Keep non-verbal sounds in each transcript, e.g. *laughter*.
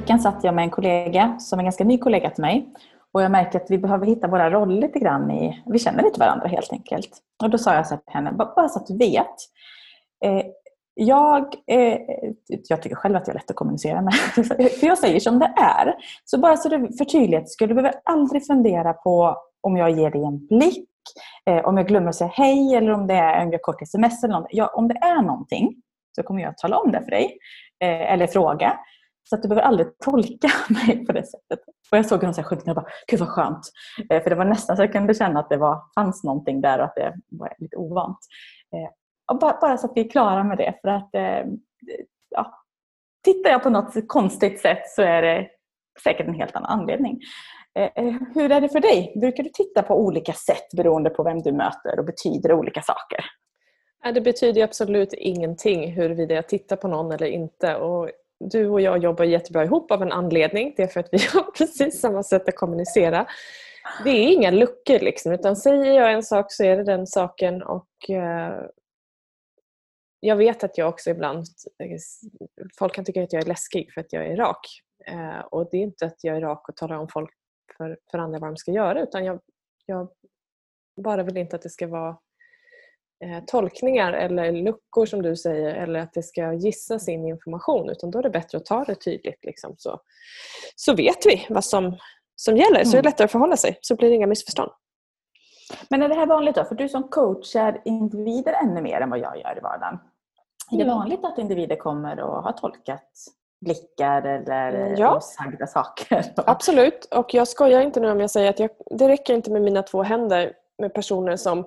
I veckan satt jag med en kollega som är en ganska ny kollega till mig. Och jag märker att vi behöver hitta våra roller lite grann i... Vi känner inte varandra helt enkelt. Och då sa jag så till henne, bara så att du vet. Eh, jag, eh, jag tycker själv att jag är lätt att kommunicera med. *laughs* För jag säger som det är. Så bara så för tydlighet skulle du behöver aldrig fundera på om jag ger dig en blick, eh, om jag glömmer att säga hej eller om det är en kort sms eller något. Ja, om det är någonting så kommer jag att tala om det för dig. Eh, eller fråga. Så att du behöver aldrig tolka *laughs* mig på det sättet. Och jag såg henne skylten och bara, gud vad skönt. Eh, för det var nästan så jag kunde känna att det var, fanns någonting där och att det var lite ovant. Eh, och bara, bara så att vi är klara med det. För att eh, ja, tittar jag på något konstigt sätt så är det säkert en helt annan anledning. Eh, eh, hur är det för dig? Brukar du titta på olika sätt beroende på vem du möter och betyder olika saker? Det betyder absolut ingenting huruvida jag tittar på någon eller inte. Och du och jag jobbar jättebra ihop av en anledning. Det är för att vi har *laughs* precis samma sätt att kommunicera. Det är inga luckor liksom, utan säger jag en sak så är det den saken. Och eh, Jag vet att jag också ibland... Eh, folk kan tycka att jag är läskig för att jag är rak. Eh, och Det är inte att jag är rak och talar om folk för, för andra vad de ska göra utan jag, jag bara vill inte att det ska vara tolkningar eller luckor som du säger eller att det ska gissas in information utan då är det bättre att ta det tydligt. Liksom, så, så vet vi vad som, som gäller så är det mm. lättare att förhålla sig så blir det inga missförstånd. Men är det här vanligt då? För du som coachar individer ännu mer än vad jag gör i vardagen. Är det vanligt att individer kommer och har tolkat blickar eller ja. osagda saker? *laughs* Absolut, och jag skojar inte nu om jag säger att jag, det räcker inte med mina två händer med personer som eh,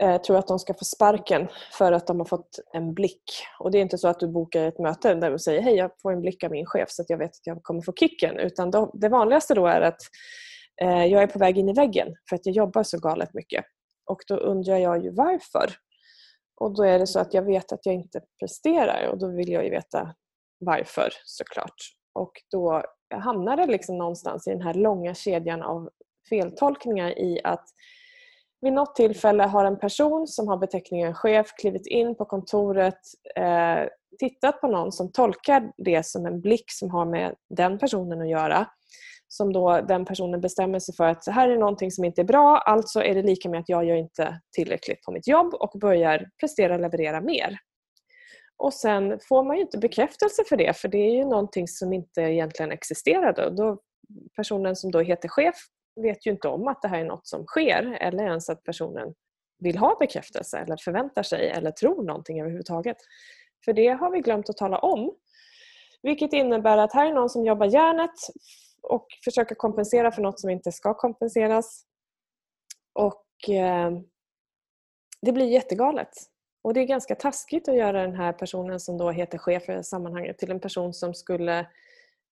Eh, tror att de ska få sparken för att de har fått en blick. Och Det är inte så att du bokar ett möte där du säger hej jag får en blick av min chef så att jag vet att jag kommer få kicken. Utan då, det vanligaste då är att eh, jag är på väg in i väggen för att jag jobbar så galet mycket. Och då undrar jag ju varför. Och då är det så att jag vet att jag inte presterar och då vill jag ju veta varför såklart. Och då hamnar det liksom någonstans i den här långa kedjan av feltolkningar i att vid något tillfälle har en person som har beteckningen chef klivit in på kontoret, eh, tittat på någon som tolkar det som en blick som har med den personen att göra. Som då den personen bestämmer sig för att det här är någonting som inte är bra, alltså är det lika med att jag gör inte tillräckligt på mitt jobb och börjar prestera och leverera mer. Och sen får man ju inte bekräftelse för det för det är ju någonting som inte egentligen existerade. Då personen som då heter chef vet ju inte om att det här är något som sker eller ens att personen vill ha bekräftelse eller förväntar sig eller tror någonting överhuvudtaget. För det har vi glömt att tala om. Vilket innebär att här är någon som jobbar järnet och försöker kompensera för något som inte ska kompenseras. Och eh, Det blir jättegalet. Och Det är ganska taskigt att göra den här personen som då heter chef i sammanhanget till en person som skulle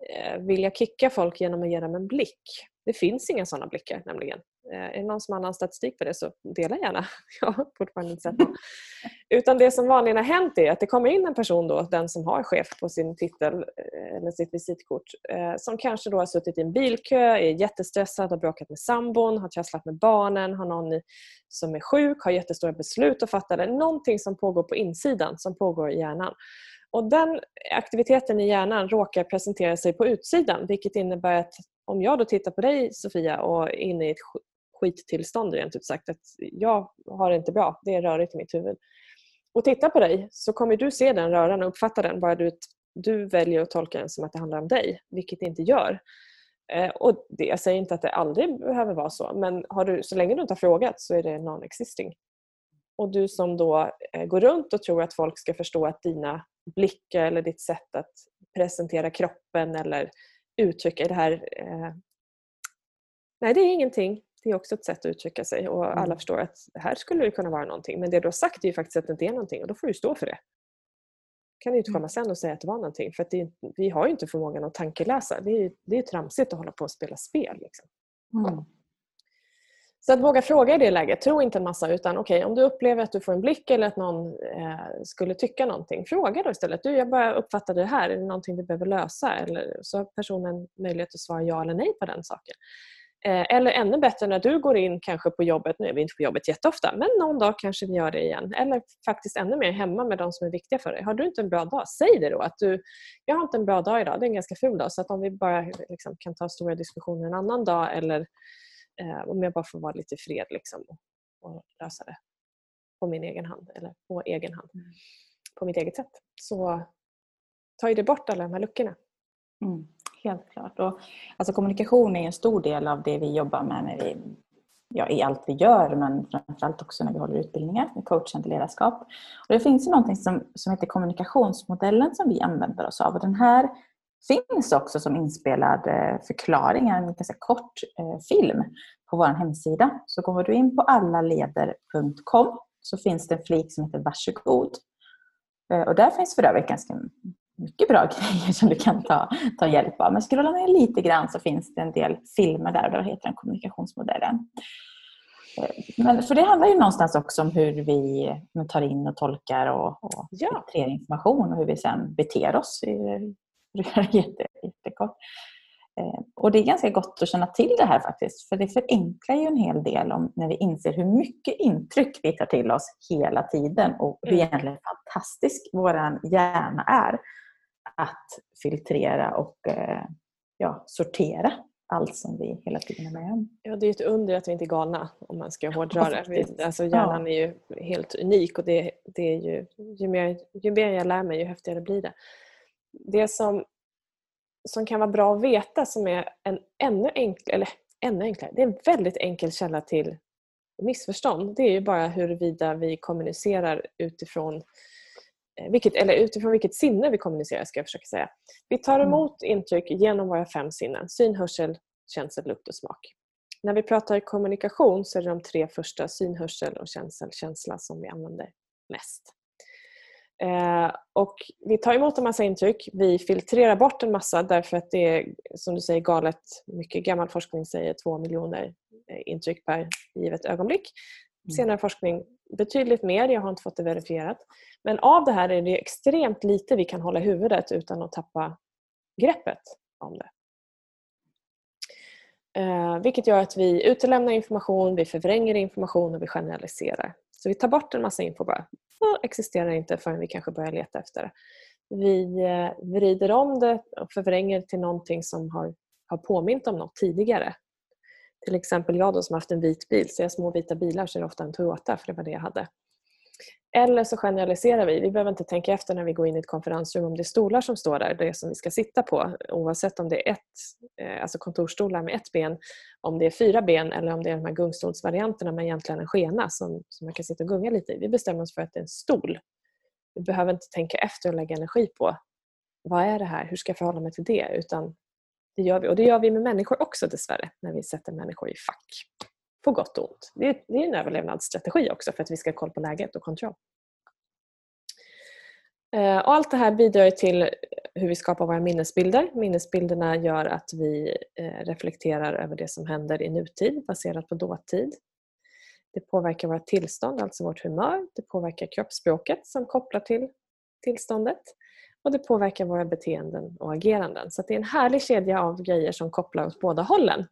eh, vilja kicka folk genom att ge dem en blick. Det finns inga sådana blickar nämligen. Eh, är det någon som har annan statistik på det så dela gärna. *laughs* Jag har fortfarande inte sett någon. *laughs* Utan det som vanligen har hänt är att det kommer in en person, då, den som har chef på sin titel eh, eller sitt visitkort, eh, som kanske då har suttit i en bilkö, är jättestressad, har bråkat med sambon, har trasslat med barnen, har någon som är sjuk, har jättestora beslut att fatta. Eller någonting som pågår på insidan, som pågår i hjärnan. Och Den aktiviteten i hjärnan råkar presentera sig på utsidan vilket innebär att om jag då tittar på dig Sofia och är inne i ett skittillstånd rent ut sagt, att jag har det inte bra, det är rörigt i mitt huvud. Och tittar på dig så kommer du se den röran och uppfatta den bara du, du väljer att tolka den som att det handlar om dig, vilket det inte gör. Eh, och det, jag säger inte att det aldrig behöver vara så men har du, så länge du inte har frågat så är det non-existing. Och du som då eh, går runt och tror att folk ska förstå att dina blickar eller ditt sätt att presentera kroppen eller uttrycka det här. Eh, nej, det är ingenting. Det är också ett sätt att uttrycka sig och alla mm. förstår att det här skulle det kunna vara någonting. Men det du har sagt är ju faktiskt att det inte är någonting och då får du stå för det. kan du inte komma mm. sen och säga att det var någonting för det, vi har ju inte förmågan att tankeläsa. Det är, det är tramsigt att hålla på och spela spel. Liksom. Mm. Så att våga fråga i det läget. Tro inte en massa utan okej, okay, om du upplever att du får en blick eller att någon eh, skulle tycka någonting. Fråga då istället. Du, jag bara uppfattade det här. Är det någonting du behöver lösa? Eller så har personen möjlighet att svara ja eller nej på den saken. Eh, eller ännu bättre när du går in kanske på jobbet, nu är vi inte på jobbet jätteofta, men någon dag kanske vi gör det igen. Eller faktiskt ännu mer hemma med de som är viktiga för dig. Har du inte en bra dag, säg det då. Att du, jag har inte en bra dag idag, det är en ganska ful dag. Så att om vi bara liksom, kan ta stora diskussioner en annan dag eller om jag bara får vara lite fred liksom, och, och lösa det på min egen hand eller på egen hand. Mm. På mitt eget sätt. Så tar ju det bort alla de här luckorna. Mm, helt klart. Och, alltså, kommunikation är en stor del av det vi jobbar med när vi, ja, i allt vi gör men framförallt också när vi håller utbildningar med coachande ledarskap. Och det finns ju någonting som, som heter kommunikationsmodellen som vi använder oss av. Och den här finns också som inspelad eh, förklaring, en ganska kort eh, film på vår hemsida. Så går du in på allaleder.com så finns det en flik som heter Varsågod. Eh, och där finns för övrigt ganska mycket bra *laughs* grejer som du kan ta, ta hjälp av. Men scrollar ner lite grann så finns det en del filmer där och då heter den kommunikationsmodellen. Men för det handlar ju någonstans också om hur vi tar in och tolkar och, och ja. information och hur vi sen beter oss. *laughs* Jätte, jättekort. Eh, och det är ganska gott att känna till det här faktiskt. För det förenklar ju en hel del om när vi inser hur mycket intryck vi tar till oss hela tiden och hur mm. egentligen fantastisk vår hjärna är att filtrera och eh, ja, sortera allt som vi hela tiden är med om. Ja, det är ett under att vi inte är galna om man ska hårdra det. Alltså, hjärnan är ju helt unik och det, det är ju, ju, mer, ju mer jag lär mig ju häftigare blir det. Det som, som kan vara bra att veta som är en ännu enklare, eller ännu enklare, det är en väldigt enkel källa till missförstånd. Det är ju bara huruvida vi kommunicerar utifrån Eh, vilket, eller utifrån vilket sinne vi kommunicerar ska jag försöka säga. Vi tar mm. emot intryck genom våra fem sinnen. Syn, hörsel, känsel, lukt och smak. När vi pratar kommunikation så är det de tre första, syn, hörsel och känsel, känsla som vi använder mest. Eh, och vi tar emot en massa intryck. Vi filtrerar bort en massa därför att det är, som du säger, galet. Mycket gammal forskning säger två miljoner eh, intryck per givet ögonblick. Mm. Senare forskning betydligt mer, jag har inte fått det verifierat. Men av det här är det extremt lite vi kan hålla i huvudet utan att tappa greppet om det. Eh, vilket gör att vi utelämnar information, vi förvränger information och vi generaliserar. Så vi tar bort en massa info bara. Existerar inte förrän vi kanske börjar leta efter det. Vi eh, vrider om det och förvränger till någonting som har, har påmint om något tidigare. Till exempel jag då som haft en vit bil, ser jag små vita bilar så är det ofta en Toyota för det var det jag hade. Eller så generaliserar vi. Vi behöver inte tänka efter när vi går in i ett konferensrum om det är stolar som står där, det som vi ska sitta på. Oavsett om det är ett, eh, alltså kontorsstolar med ett ben, om det är fyra ben eller om det är de här gungstolsvarianterna med egentligen en skena som, som man kan sitta och gunga lite i. Vi bestämmer oss för att det är en stol. Vi behöver inte tänka efter och lägga energi på vad är det här, hur ska jag förhålla mig till det? Utan det gör vi. Och det gör vi med människor också dessvärre, när vi sätter människor i fack. På gott och ont. Det är, det är en överlevnadsstrategi också för att vi ska ha koll på läget och kontroll. Eh, och allt det här bidrar till hur vi skapar våra minnesbilder. Minnesbilderna gör att vi eh, reflekterar över det som händer i nutid baserat på dåtid. Det påverkar vårt tillstånd, alltså vårt humör. Det påverkar kroppsspråket som kopplar till tillståndet och det påverkar våra beteenden och ageranden. Så det är en härlig kedja av grejer som kopplar åt båda hållen.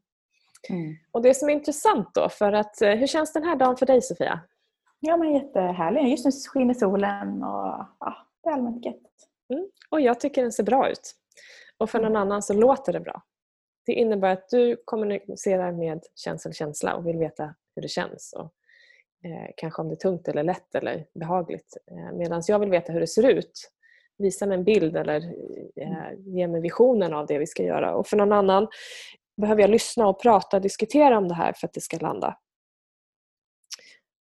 Mm. Och Det som är intressant då, för att eh, hur känns den här dagen för dig Sofia? Ja men jättehärlig. Just nu skiner solen och ja, det är allmänt gött. Mm. Och jag tycker den ser bra ut. Och för någon mm. annan så låter det bra. Det innebär att du kommunicerar med känsel känsla och vill veta hur det känns. Och, eh, kanske om det är tungt eller lätt eller behagligt. Eh, Medan jag vill veta hur det ser ut visa mig en bild eller eh, ge mig visionen av det vi ska göra. Och för någon annan behöver jag lyssna och prata och diskutera om det här för att det ska landa.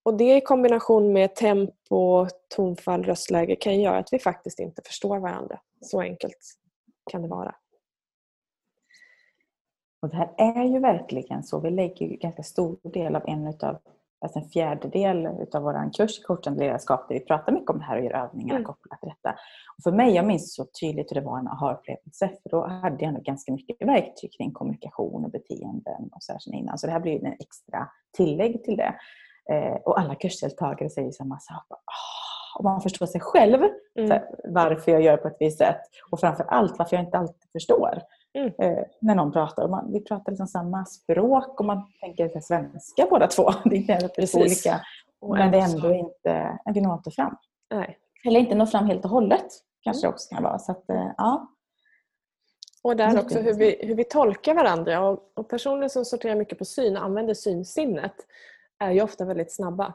Och Det i kombination med tempo, tonfall, röstläge kan göra att vi faktiskt inte förstår varandra. Så enkelt kan det vara. Och Det här är ju verkligen så. Vi lägger ju ganska stor del av en av alltså en fjärdedel av vår kurs i coachande ledarskap där vi pratar mycket om det här och gör övningar mm. kopplat till detta. Och för mig, jag minns så tydligt hur det var en aha-upplevelse för då hade jag nog ganska mycket verktyg kring kommunikation och beteenden och så här innan. Så det här blir en extra tillägg till det. Eh, och alla kursdeltagare säger samma sak. Och man förstår sig själv Mm. Varför jag gör på ett visst sätt. Och framför allt varför jag inte alltid förstår mm. eh, när någon pratar. Man, vi pratar liksom samma språk och man tänker så svenska båda två. *laughs* Det är inte Precis. olika. Men det är ändå inte, vi når inte fram. Nej. Eller inte når fram helt och hållet. Kanske mm. också kan vara. Så att, eh, ja. Och där också hur vi, hur vi tolkar varandra. Och, och personer som sorterar mycket på syn och använder synsinnet är ju ofta väldigt snabba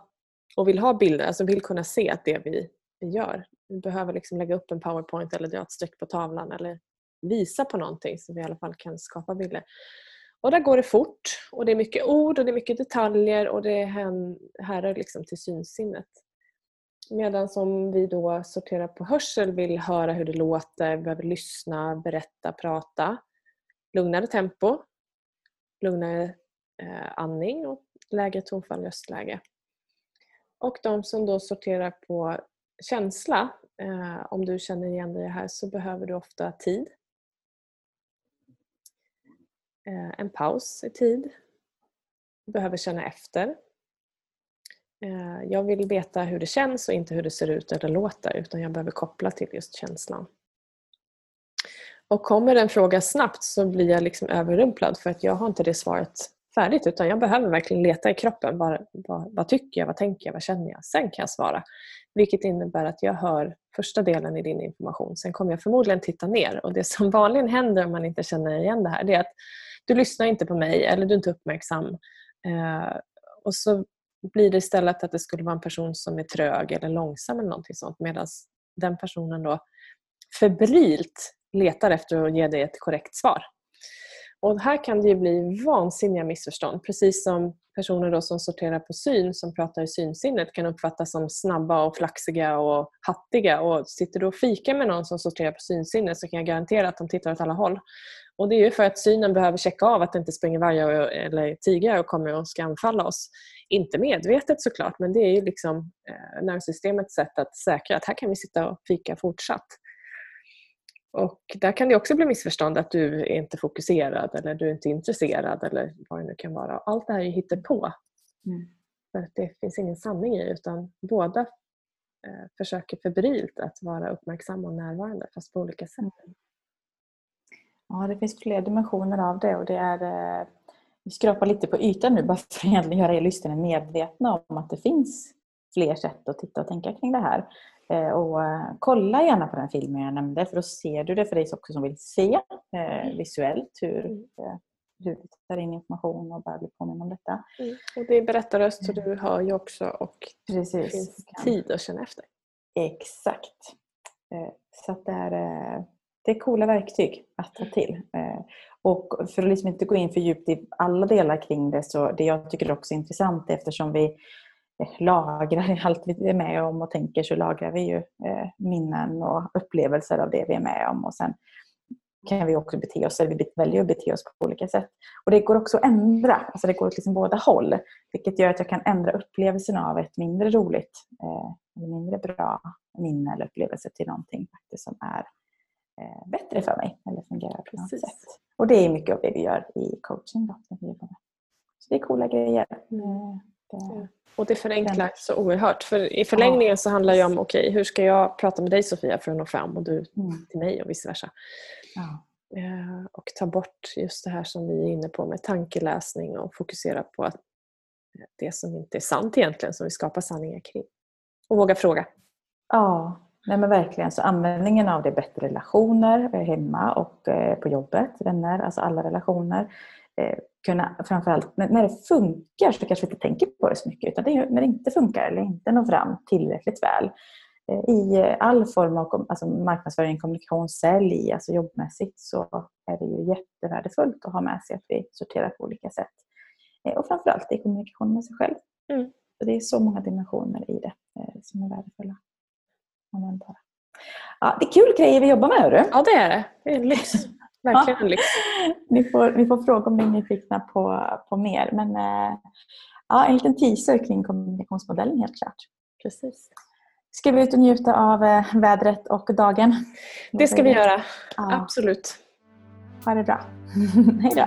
och vill ha bilder, alltså vill kunna se att det vi, vi gör. Vi behöver liksom lägga upp en powerpoint eller dra ett streck på tavlan eller visa på någonting så vi i alla fall kan skapa bilder. Och där går det fort och det är mycket ord och det är mycket detaljer och det härrör liksom till synsinnet. Medan som vi då sorterar på hörsel vill höra hur det låter, vi behöver lyssna, berätta, prata. Lugnare tempo, lugnare eh, andning och lägre tonfall, röstläge. Och de som då sorterar på känsla, eh, om du känner igen dig här så behöver du ofta tid. Eh, en paus i tid. Behöver känna efter. Eh, jag vill veta hur det känns och inte hur det ser ut eller låter utan jag behöver koppla till just känslan. Och kommer en fråga snabbt så blir jag liksom överrumplad för att jag har inte det svaret färdigt utan jag behöver verkligen leta i kroppen. Vad, vad, vad, tycker jag? Vad tänker jag? Vad känner jag? Sen kan jag svara. Vilket innebär att jag hör första delen i din information. Sen kommer jag förmodligen titta ner och det som *laughs* vanligen händer om man inte känner igen det här det är att du lyssnar inte på mig eller du är inte uppmärksam. Eh, och så blir det istället att det skulle vara en person som är trög eller långsam eller någonting sånt medan den personen då febrilt letar efter att ge dig ett korrekt svar. Och här kan det ju bli vansinniga missförstånd. Precis som personer då som sorterar på syn, som pratar i synsinnet, kan uppfattas som snabba och flaxiga och hattiga. Och sitter du och fikar med någon som sorterar på synsinnet så kan jag garantera att de tittar åt alla håll. Och Det är ju för att synen behöver checka av att det inte springer vargar eller tigrar och kommer och ska anfalla oss. Inte medvetet såklart, men det är ju liksom eh, nervsystemets sätt att säkra att här kan vi sitta och fika fortsatt. Och där kan det också bli missförstånd att du är inte fokuserad eller du är inte intresserad eller vad det nu kan vara. Allt det här är hittepå. Mm. För det finns ingen sanning i utan båda eh, försöker febrilt att vara uppmärksamma och närvarande fast på olika sätt. Mm. Ja, det finns fler dimensioner av det och det är eh, vi skrapar lite på ytan nu bara för att egentligen göra er lyssnare medvetna om att det finns fler sätt att titta och tänka kring det här. Eh, och eh, kolla gärna på den filmen jag nämnde för då ser du det för dig också som vill se mm. visuellt hur, mm. hur vi tar in information och bara blir påminn om detta. Mm. Och det är berättarröst så du hör ju också och Precis. det finns tid att känna efter. Exakt. Så att det, är, det är coola verktyg att ta till. Eh, och för att liksom inte gå in för djupt i alla delar kring det så det jag tycker också är intressant eftersom vi eh, lagrar allt vi är med om och tänker så lagrar vi ju eh, minnen och upplevelser av det vi är med om. Och sen kan vi också bete oss, eller vi väljer att bete oss på olika sätt. Och det går också att ändra, alltså det går åt liksom båda håll. Vilket gör att jag kan ändra upplevelsen av ett mindre roligt, eh, eller mindre bra minne eller upplevelse till någonting faktiskt som är bättre för mig eller fungerar på något sätt. Och det är mycket av det vi gör i coaching. Då, Så det är coola grejer. Mm. Det, och det förenklar så oerhört. För I förlängningen ja. så handlar det om okej, okay, hur ska jag prata med dig Sofia för att nå fram och du mm. till mig och vice versa. Ja. Eh, och ta bort just det här som vi är inne på med tankeläsning och fokusera på att det som inte är sant egentligen, som vi skapar sanningar kring. Och våga fråga. Ja, nej men verkligen. Så användningen av det bättre relationer hemma och eh, på jobbet, vänner, alltså alla relationer Eh, kunna, framförallt när det funkar så kanske vi inte tänker på det så mycket utan det är när det inte funkar eller inte når fram tillräckligt väl. Eh, I all form av alltså marknadsföring, kommunikation, sälj, alltså jobbmässigt så är det ju jättevärdefullt att ha med sig att vi sorterar på olika sätt. Och framförallt i kommunikation med sig själv. Mm. Så det är så många dimensioner i det som är värdefulla. Ja, det är kul grejer vi jobbar med. Hörru. Ja, det är det. Det är en lyx. *laughs* Verkligen lyx. ni, får, ni får fråga om ni är nyfikna på, på mer. Men eh, ja, en liten teaser kring kommunikationsmodellen helt klart. Precis. Ska vi ut och njuta av eh, vädret och dagen? Det ska vi göra. Ja. Absolut. Ha det bra. *laughs* Hej då.